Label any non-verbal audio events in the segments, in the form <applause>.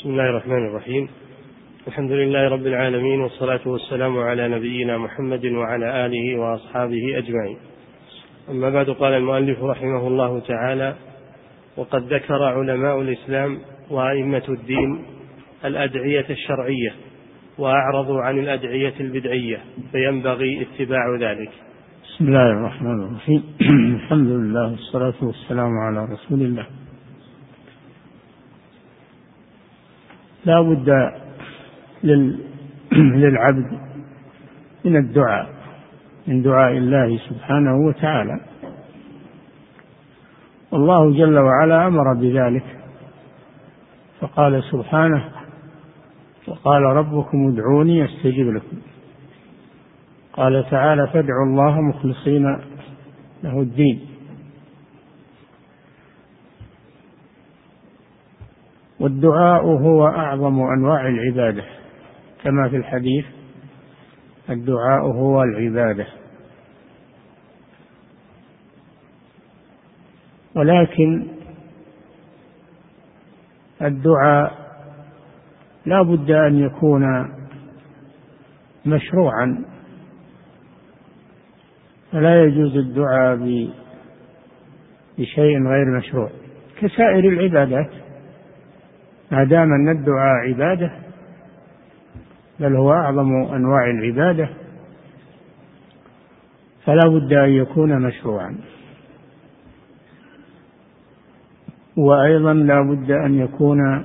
بسم الله الرحمن الرحيم. الحمد لله رب العالمين والصلاة والسلام على نبينا محمد وعلى آله وأصحابه أجمعين. أما بعد قال المؤلف رحمه الله تعالى وقد ذكر علماء الإسلام وأئمة الدين الأدعية الشرعية وأعرضوا عن الأدعية البدعية فينبغي اتباع ذلك. بسم الله الرحمن الرحيم. <clears throat> الحمد لله والصلاة والسلام على رسول الله. لا بد <clears throat> للعبد من الدعاء من دعاء الله سبحانه وتعالى. والله جل وعلا أمر بذلك فقال سبحانه وقال ربكم ادعوني أستجب لكم. قال تعالى فادعوا الله مخلصين له الدين. والدعاء هو أعظم أنواع العبادة. كما في الحديث الدعاء هو العبادة. ولكن الدعاء لا بد أن يكون مشروعا. فلا يجوز الدعاء بشيء غير مشروع. كسائر العبادات ما دام أن الدعاء عبادة بل هو أعظم أنواع العبادة فلا بد أن يكون مشروعا. وأيضا لا بد أن يكون <clears throat>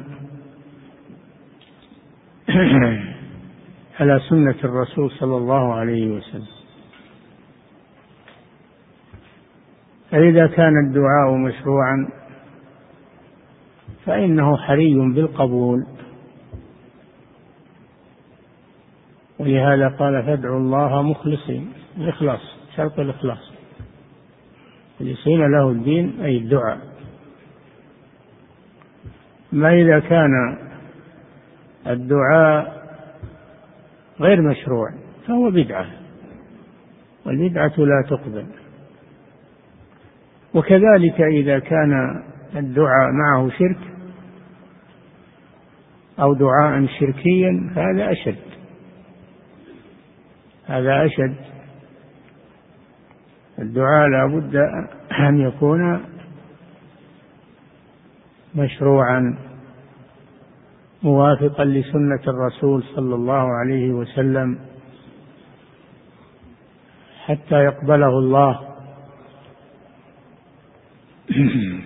على سنة الرسول صلى الله عليه وسلم. فإذا كان الدعاء مشروعا فإنه حري بالقبول. ولهذا قال فادعوا الله مخلصين. الإخلاص شرط الإخلاص. مخلصين له الدين أي الدعاء. ما إذا كان الدعاء غير مشروع فهو بدعة. والبدعة لا تقبل. وكذلك إذا كان الدعاء معه شرك أو دعاء شركيا فهذا أشد. هذا أشد. الدعاء لا بد أن يكون مشروعا موافقا لسنة الرسول صلى الله عليه وسلم حتى يقبله الله. <clears throat>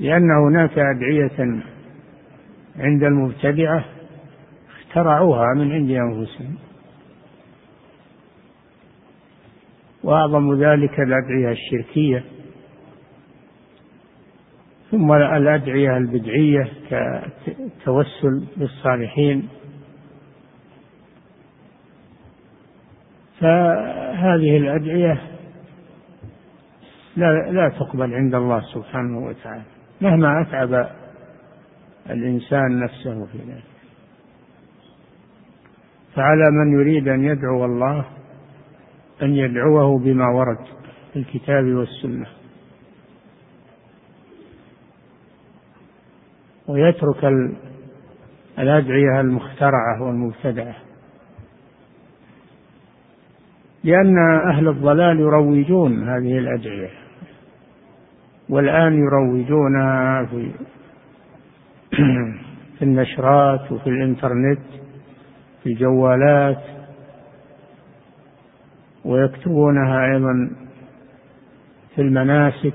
لأن هناك أدعية عند المبتدعة اخترعوها من عند أنفسهم. وأعظم ذلك الأدعية الشركية ثم الأدعية البدعية كالتوسل بالصالحين. فهذه الأدعية لا, لا تقبل عند الله سبحانه وتعالى مهما أتعب الإنسان نفسه في ذلك. فعلى من يريد أن يدعو الله أن يدعوه بما ورد في الكتاب والسنة. ويترك الأدعية المخترعة والمبتدعة. لأن أهل الضلال يروجون هذه الأدعية. والآن يروجونها في <clears throat> في النشرات وفي الإنترنت في الجوالات ويكتبونها أيضا في المناسك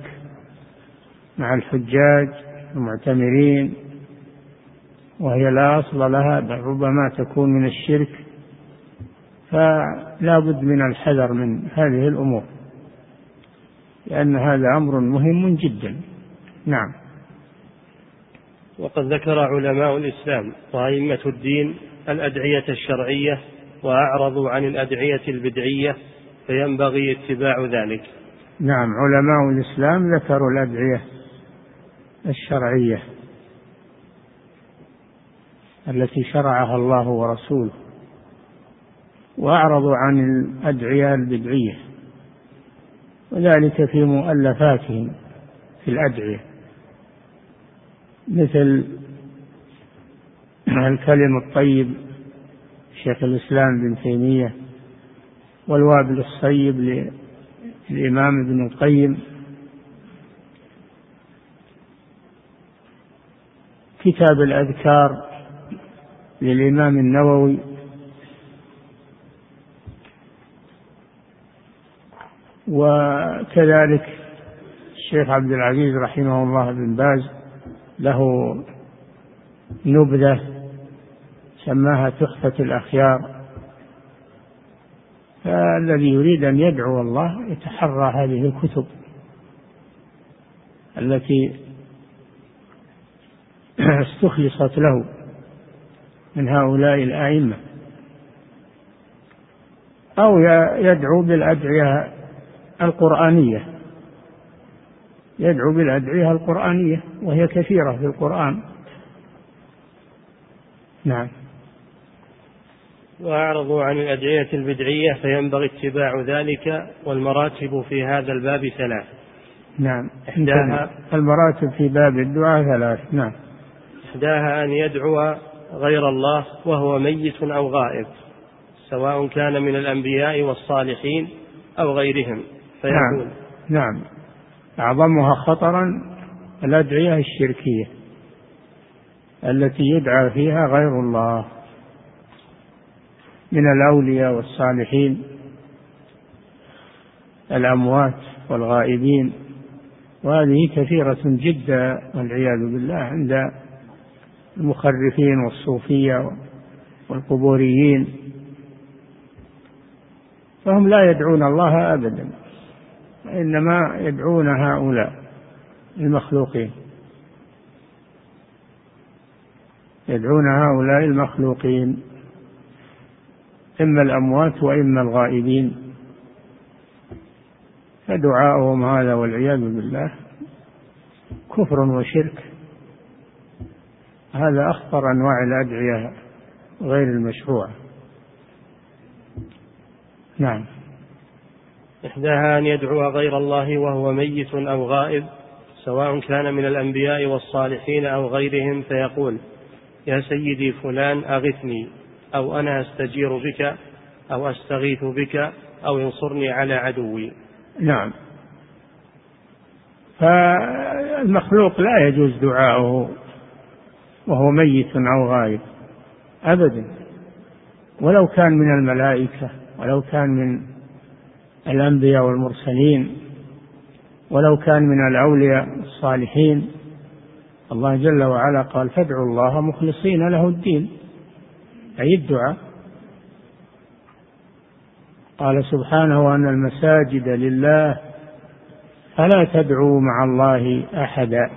مع الحجاج المعتمرين وهي لا أصل لها بل ربما تكون من الشرك فلا بد من الحذر من هذه الأمور لأن هذا أمر مهم جدا. نعم. وقد ذكر علماء الإسلام وأئمة الدين الأدعية الشرعية وأعرضوا عن الأدعية البدعية فينبغي اتباع ذلك. نعم علماء الإسلام ذكروا الأدعية الشرعية التي شرعها الله ورسوله وأعرضوا عن الأدعية البدعية وذلك في مؤلفاتهم في الأدعية. مثل الكلم الطيب شيخ الإسلام ابن تيمية والوابل الصيب للإمام ابن القيم. كتاب الأذكار للإمام النووي. وكذلك الشيخ عبد العزيز رحمه الله بن باز له نبذة سماها تحفة الأخيار. فالذي يريد أن يدعو الله يتحرى هذه الكتب التي استخلصت له من هؤلاء الأئمة. أو يدعو بالأدعية القرآنية. يدعو بالأدعية القرآنية وهي كثيرة في القرآن. نعم. وأعرضوا عن الأدعية البدعية فينبغي اتباع ذلك والمراتب في هذا الباب ثلاث. نعم. إحداها المراتب في باب الدعاء ثلاث. نعم. إحداها أن يدعو غير الله وهو ميت أو غائب سواء كان من الأنبياء والصالحين أو غيرهم فيقول نعم, نعم. أعظمها خطرا الأدعية الشركية التي يدعى فيها غير الله من الأولياء والصالحين الأموات والغائبين. وهذه كثيرة جدا والعياذ بالله عند المخرفين والصوفية والقبوريين. فهم لا يدعون الله أبدا. وإنما يدعون هؤلاء المخلوقين. يدعون هؤلاء المخلوقين إما الأموات وإما الغائبين. فدعاؤهم هذا والعياذ بالله كفر وشرك. هذا أخطر أنواع الأدعية غير المشروعة. نعم. إحداها أن يدعو غير الله وهو ميت أو غائب سواء كان من الأنبياء والصالحين أو غيرهم فيقول يا سيدي فلان أغثني أو أنا أستجير بك أو أستغيث بك أو انصرني على عدوي. نعم. فالمخلوق لا يجوز دعاؤه وهو ميت أو غائب أبدا. ولو كان من الملائكة ولو كان من الأنبياء والمرسلين ولو كان من الأولياء الصالحين. الله جل وعلا قال فادعوا الله مخلصين له الدين. أي الدعاء. قال سبحانه أن المساجد لله فلا تدعوا مع الله أحدا.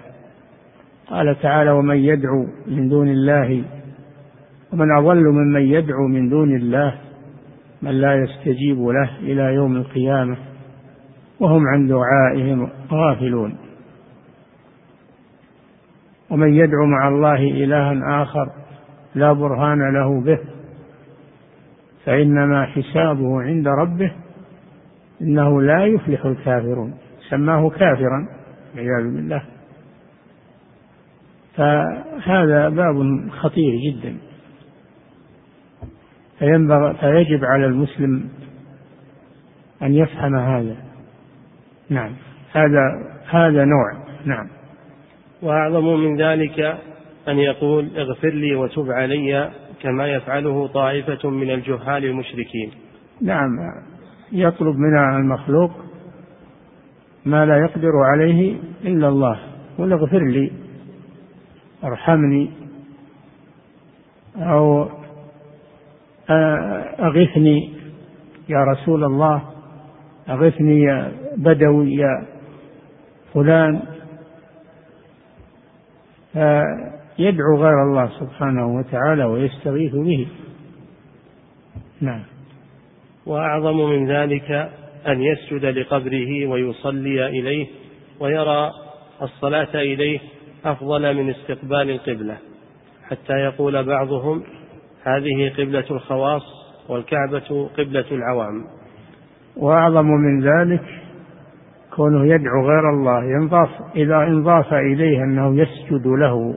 قال تعالى ومن يدعو من دون الله ومن أضل ممن يدعو من دون الله من لا يستجيب له إلى يوم القيامة وهم عن دعائهم غافلون. ومن يدعو مع الله إلها آخر لا برهان له به فإنما حسابه عند ربه إنه لا يفلح الكافرون. سماه كافرا والعياذ بالله. فهذا باب خطير جدا. فينبغي فيجب على المسلم أن يفهم هذا. نعم. هذا هذا نوع. نعم. وأعظم من ذلك أن يقول اغفر لي وتب علي كما يفعله طائفة من الجهال المشركين. نعم. يطلب من المخلوق ما لا يقدر عليه إلا الله. قل اغفر لي ارحمني أو أغثني يا رسول الله أغثني يا بدوي يا فلان. فيدعو غير الله سبحانه وتعالى ويستغيث به. نعم. وأعظم من ذلك أن يسجد لقبره ويصلي إليه ويرى الصلاة إليه أفضل من استقبال القبلة. حتى يقول بعضهم هذه قبلة الخواص والكعبة قبلة العوام. وأعظم من ذلك كونه يدعو غير الله ينضاف إذا انضاف إليه أنه يسجد له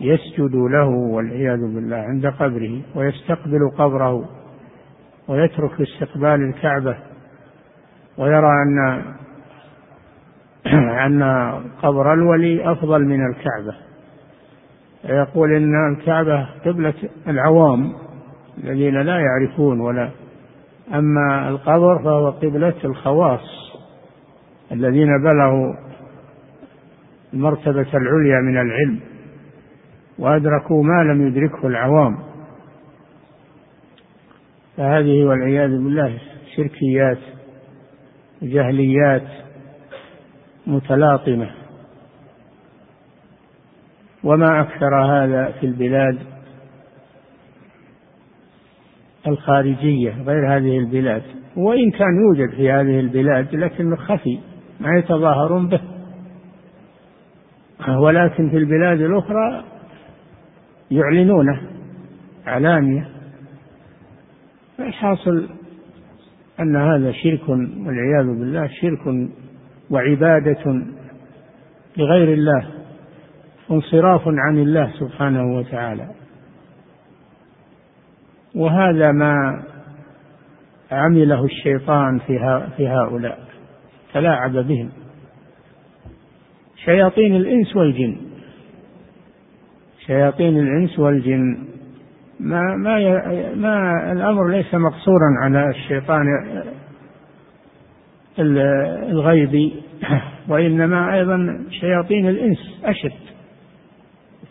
يسجد له والعياذ بالله عند قبره ويستقبل قبره ويترك استقبال الكعبة ويرى أن <clears throat> أن قبر الولي أفضل من الكعبة. يقول إن الكعبة قبلة العوام الذين لا يعرفون ولا أما القبر فهو قبلة الخواص الذين بلغوا المرتبة العليا من العلم وأدركوا ما لم يدركه العوام. فهذه والعياذ بالله شركيات جهليات متلاطمة. وما أكثر هذا في البلاد الخارجية غير هذه البلاد. وإن كان يوجد في هذه البلاد لكنه خفي ما يتظاهرون به. ولكن في البلاد الأخرى يعلنونه علانية الحاصل أن هذا شرك والعياذ بالله شرك وعبادة لغير الله. انصراف عن الله سبحانه وتعالى. وهذا ما عمله الشيطان في هؤلاء تلاعب بهم. شياطين الإنس والجن. شياطين الإنس والجن. ما ما ما الأمر ليس مقصورا على الشيطان الغيبي وإنما أيضا شياطين الإنس أشد.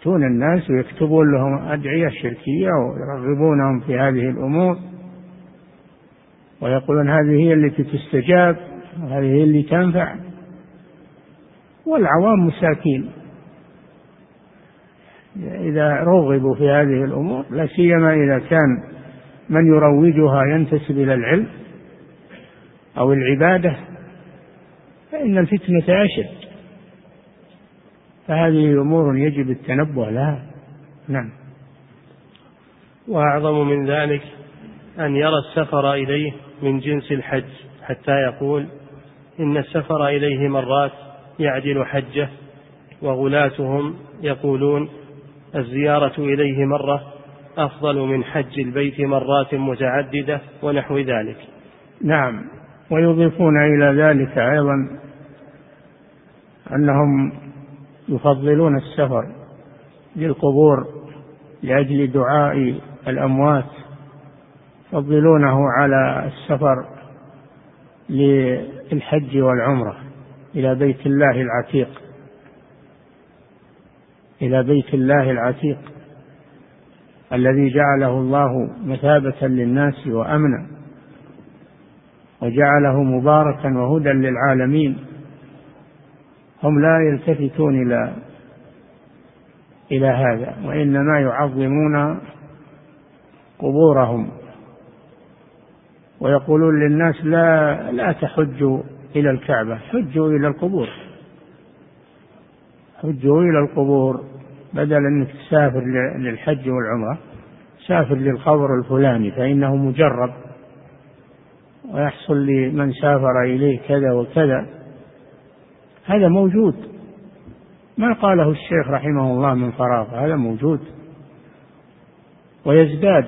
يأتون الناس ويكتبون لهم أدعية شركية ويرغبونهم في هذه الأمور. ويقولون هذه هي التي تستجاب وهذه هي اللي تنفع. والعوام مساكين. إذا رغبوا في هذه الأمور لا سيما إذا كان من يروجها ينتسب إلى العلم أو العبادة فإن الفتنة أشد. فهذه أمور يجب التنبه لها. نعم. وأعظم من ذلك أن يرى السفر إليه من جنس الحج حتى يقول إن السفر إليه مرات يعدل حجه وغلاتهم يقولون الزيارة إليه مرة أفضل من حج البيت مرات متعددة ونحو ذلك. نعم. ويضيفون إلى ذلك أيضا أنهم يفضلون السفر للقبور لأجل دعاء الأموات يفضلونه على السفر للحج والعمرة إلى بيت الله العتيق. إلى بيت الله العتيق الذي جعله الله مثابة للناس وأمنا وجعله مباركا وهدى للعالمين. هم لا يلتفتون إلى إلى هذا وإنما يعظمون قبورهم. ويقولون للناس لا لا تحجوا إلى الكعبة حجوا إلى القبور. حجوا إلى القبور بدل أنك تسافر للحج والعمرة سافر للقبر الفلاني فإنه مجرب. ويحصل لمن سافر إليه كذا وكذا. هذا موجود. ما قاله الشيخ رحمه الله من فراغ هذا موجود. ويزداد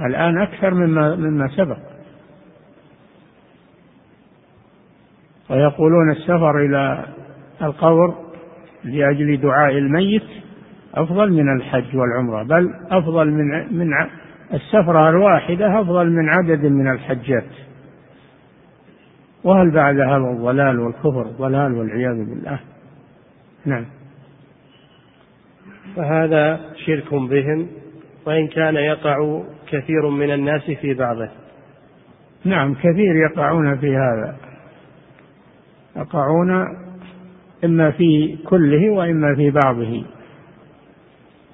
الآن أكثر مما مما سبق. ويقولون السفر إلى القبر لأجل دعاء الميت أفضل من الحج والعمرة بل أفضل من من السفرة الواحدة أفضل من عدد من الحجات. وهل بعد هذا الضلال والكفر ضلال والعياذ بالله؟ نعم. فهذا شرك بهم وإن كان يقع كثير من الناس في بعضه. نعم كثير يقعون في هذا. يقعون إما في كله وإما في بعضه.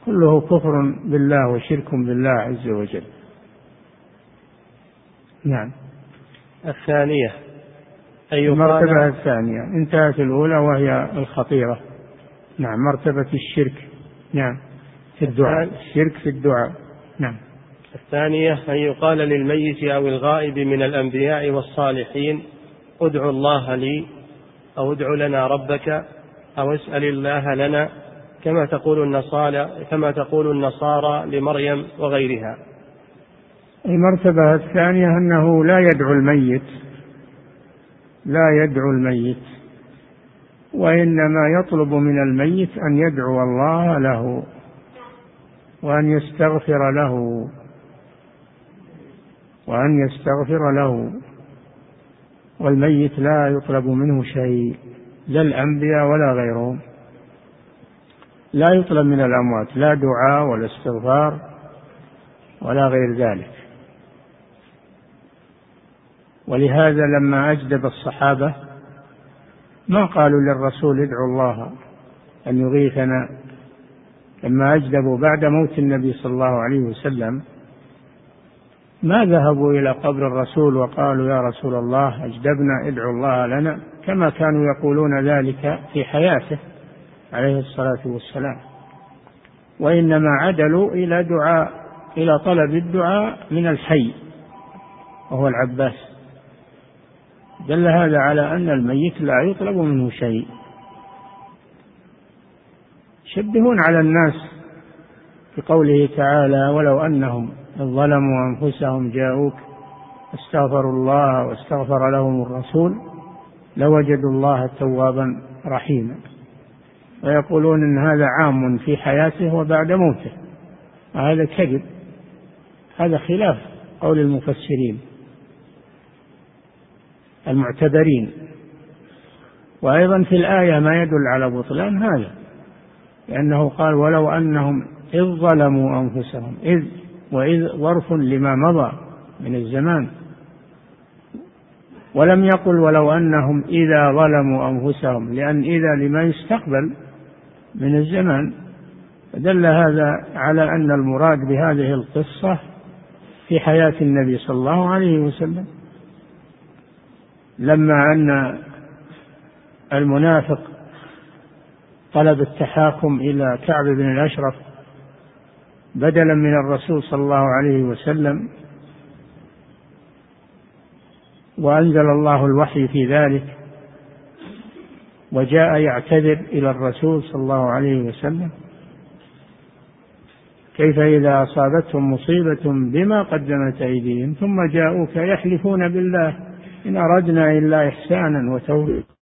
كله كفر بالله وشرك بالله عز وجل. نعم. الثانية أي المرتبة الثانية انتهت الأولى وهي الخطيرة. نعم مرتبة الشرك. نعم في الدعاء. الشرك في الدعاء. نعم. الثانية أن يقال للميت أو الغائب من الأنبياء والصالحين ادعوا الله لي أو ادع لنا ربك أو اسأل الله لنا كما تقول النصارى كما تقول النصارى لمريم وغيرها. المرتبة الثانية أنه لا يدعو الميت لا يدعو الميت وإنما يطلب من الميت أن يدعو الله له وأن يستغفر له وأن يستغفر له والميت لا يطلب منه شيء لا الأنبياء ولا غيرهم لا يطلب من الأموات لا دعاء ولا استغفار ولا غير ذلك. ولهذا لما أجدب الصحابة ما قالوا للرسول ادعوا الله أن يغيثنا. لما أجدبوا بعد موت النبي صلى الله عليه وسلم ما ذهبوا إلى قبر الرسول وقالوا يا رسول الله أجدبنا ادعوا الله لنا كما كانوا يقولون ذلك في حياته عليه الصلاة والسلام. وإنما عدلوا إلى دعاء إلى طلب الدعاء من الحي وهو العباس. دل هذا على أن الميت لا يطلب منه شيء. يشبهون على الناس بقوله تعالى ولو أنهم ظلموا أنفسهم جاءوك استغفروا الله واستغفر لهم الرسول لوجدوا الله توابا رحيما ويقولون إن هذا عام في حياته وبعد موته. هذا كذب. هذا خلاف قول المفسرين. المعتبرين وأيضا في الآية ما يدل على بطلان هذا لأنه قال ولو أنهم إذ ظلموا أنفسهم إذ وإذ ظرف لما مضى من الزمان. ولم يقل ولو أنهم إذا ظلموا أنفسهم لأن إذا لما يستقبل من الزمان. دل هذا على أن المراد بهذه القصة في حياة النبي صلى الله عليه وسلم. لما أن المنافق طلب التحاكم إلى كعب بن الأشرف بدلا من الرسول صلى الله عليه وسلم وأنزل الله الوحي في ذلك وجاء يعتذر إلى الرسول صلى الله عليه وسلم كيف إذا أصابتهم مصيبة بما قدمت أيديهم ثم جاءوك يحلفون بالله. إن أردنا إلا إحسانا وتوفيقا.